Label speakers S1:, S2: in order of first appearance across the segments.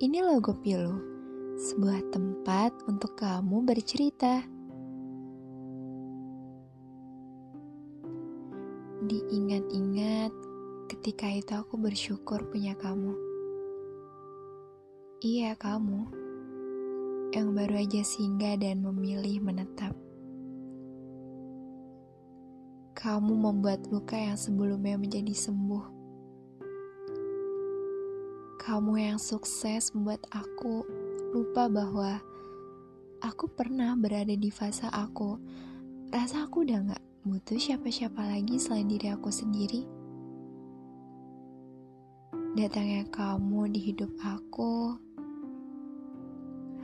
S1: Ini logo Pilu, sebuah tempat untuk kamu bercerita. Diingat-ingat, ketika itu aku bersyukur punya kamu. Iya, kamu yang baru aja singgah dan memilih menetap. Kamu membuat luka yang sebelumnya menjadi sembuh kamu yang sukses membuat aku lupa bahwa aku pernah berada di fase aku. Rasa aku udah gak butuh siapa-siapa lagi selain diri aku sendiri. Datangnya kamu di hidup aku,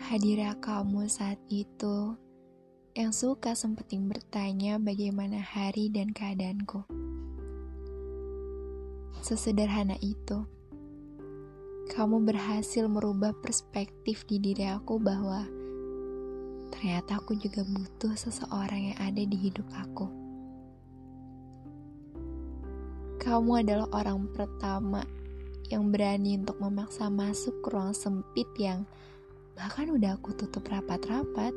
S1: hadirnya kamu saat itu, yang suka sempetin bertanya bagaimana hari dan keadaanku. Sesederhana itu kamu berhasil merubah perspektif di diri aku bahwa ternyata aku juga butuh seseorang yang ada di hidup aku. Kamu adalah orang pertama yang berani untuk memaksa masuk ke ruang sempit yang bahkan udah aku tutup rapat-rapat.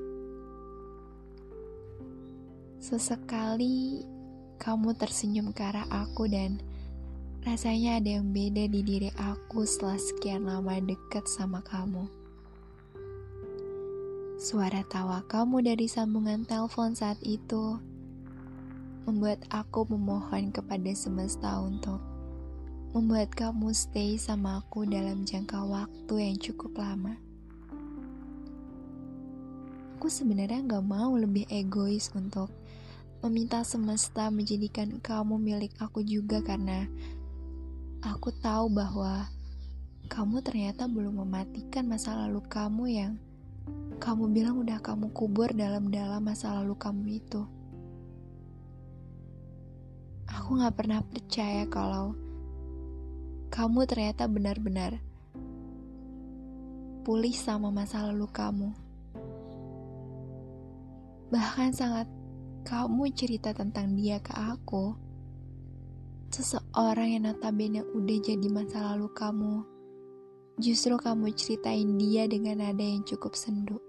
S1: Sesekali kamu tersenyum ke arah aku dan Rasanya ada yang beda di diri aku setelah sekian lama dekat sama kamu. Suara tawa kamu dari sambungan telepon saat itu membuat aku memohon kepada semesta untuk membuat kamu stay sama aku dalam jangka waktu yang cukup lama. Aku sebenarnya gak mau lebih egois untuk meminta semesta menjadikan kamu milik aku juga karena Aku tahu bahwa kamu ternyata belum mematikan masa lalu kamu yang kamu bilang udah kamu kubur dalam-dalam masa lalu kamu itu. Aku gak pernah percaya kalau kamu ternyata benar-benar pulih sama masa lalu kamu. Bahkan sangat kamu cerita tentang dia ke aku seseorang yang notabene udah jadi masa lalu kamu, justru kamu ceritain dia dengan nada yang cukup sendu.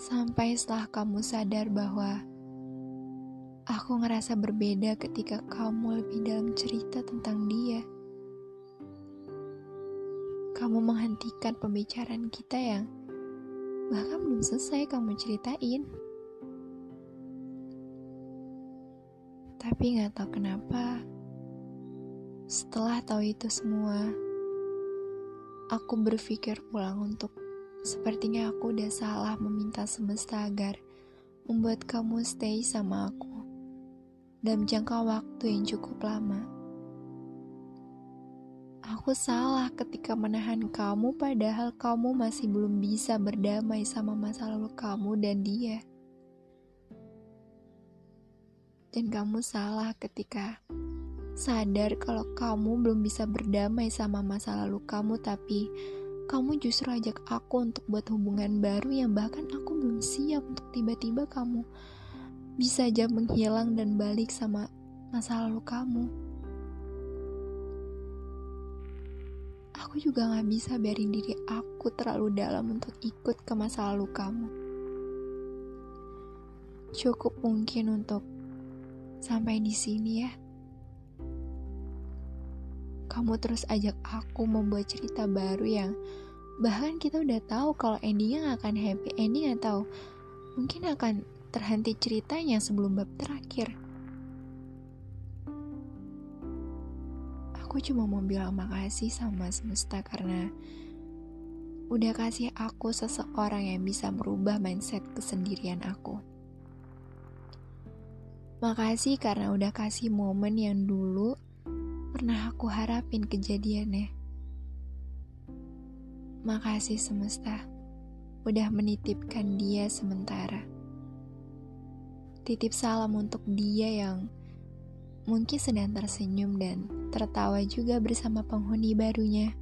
S1: Sampai setelah kamu sadar bahwa aku ngerasa berbeda ketika kamu lebih dalam cerita tentang dia. Kamu menghentikan pembicaraan kita yang bahkan belum selesai kamu ceritain. Tapi gak tahu kenapa, setelah tahu itu semua, aku berpikir pulang untuk sepertinya aku udah salah meminta semesta agar membuat kamu stay sama aku dalam jangka waktu yang cukup lama. Aku salah ketika menahan kamu padahal kamu masih belum bisa berdamai sama masa lalu kamu dan dia. Dan kamu salah ketika sadar kalau kamu belum bisa berdamai sama masa lalu kamu, tapi kamu justru ajak aku untuk buat hubungan baru yang bahkan aku belum siap untuk tiba-tiba kamu bisa aja menghilang dan balik sama masa lalu kamu. Aku juga gak bisa biarin diri aku terlalu dalam untuk ikut ke masa lalu kamu. Cukup mungkin untuk Sampai di sini ya. Kamu terus ajak aku membuat cerita baru yang bahkan kita udah tahu kalau endingnya akan happy ending atau mungkin akan terhenti ceritanya sebelum bab terakhir. Aku cuma mau bilang makasih sama semesta karena udah kasih aku seseorang yang bisa merubah mindset kesendirian aku. Makasih karena udah kasih momen yang dulu pernah aku harapin kejadiannya. Makasih semesta, udah menitipkan dia sementara. Titip salam untuk dia yang mungkin sedang tersenyum dan tertawa juga bersama penghuni barunya.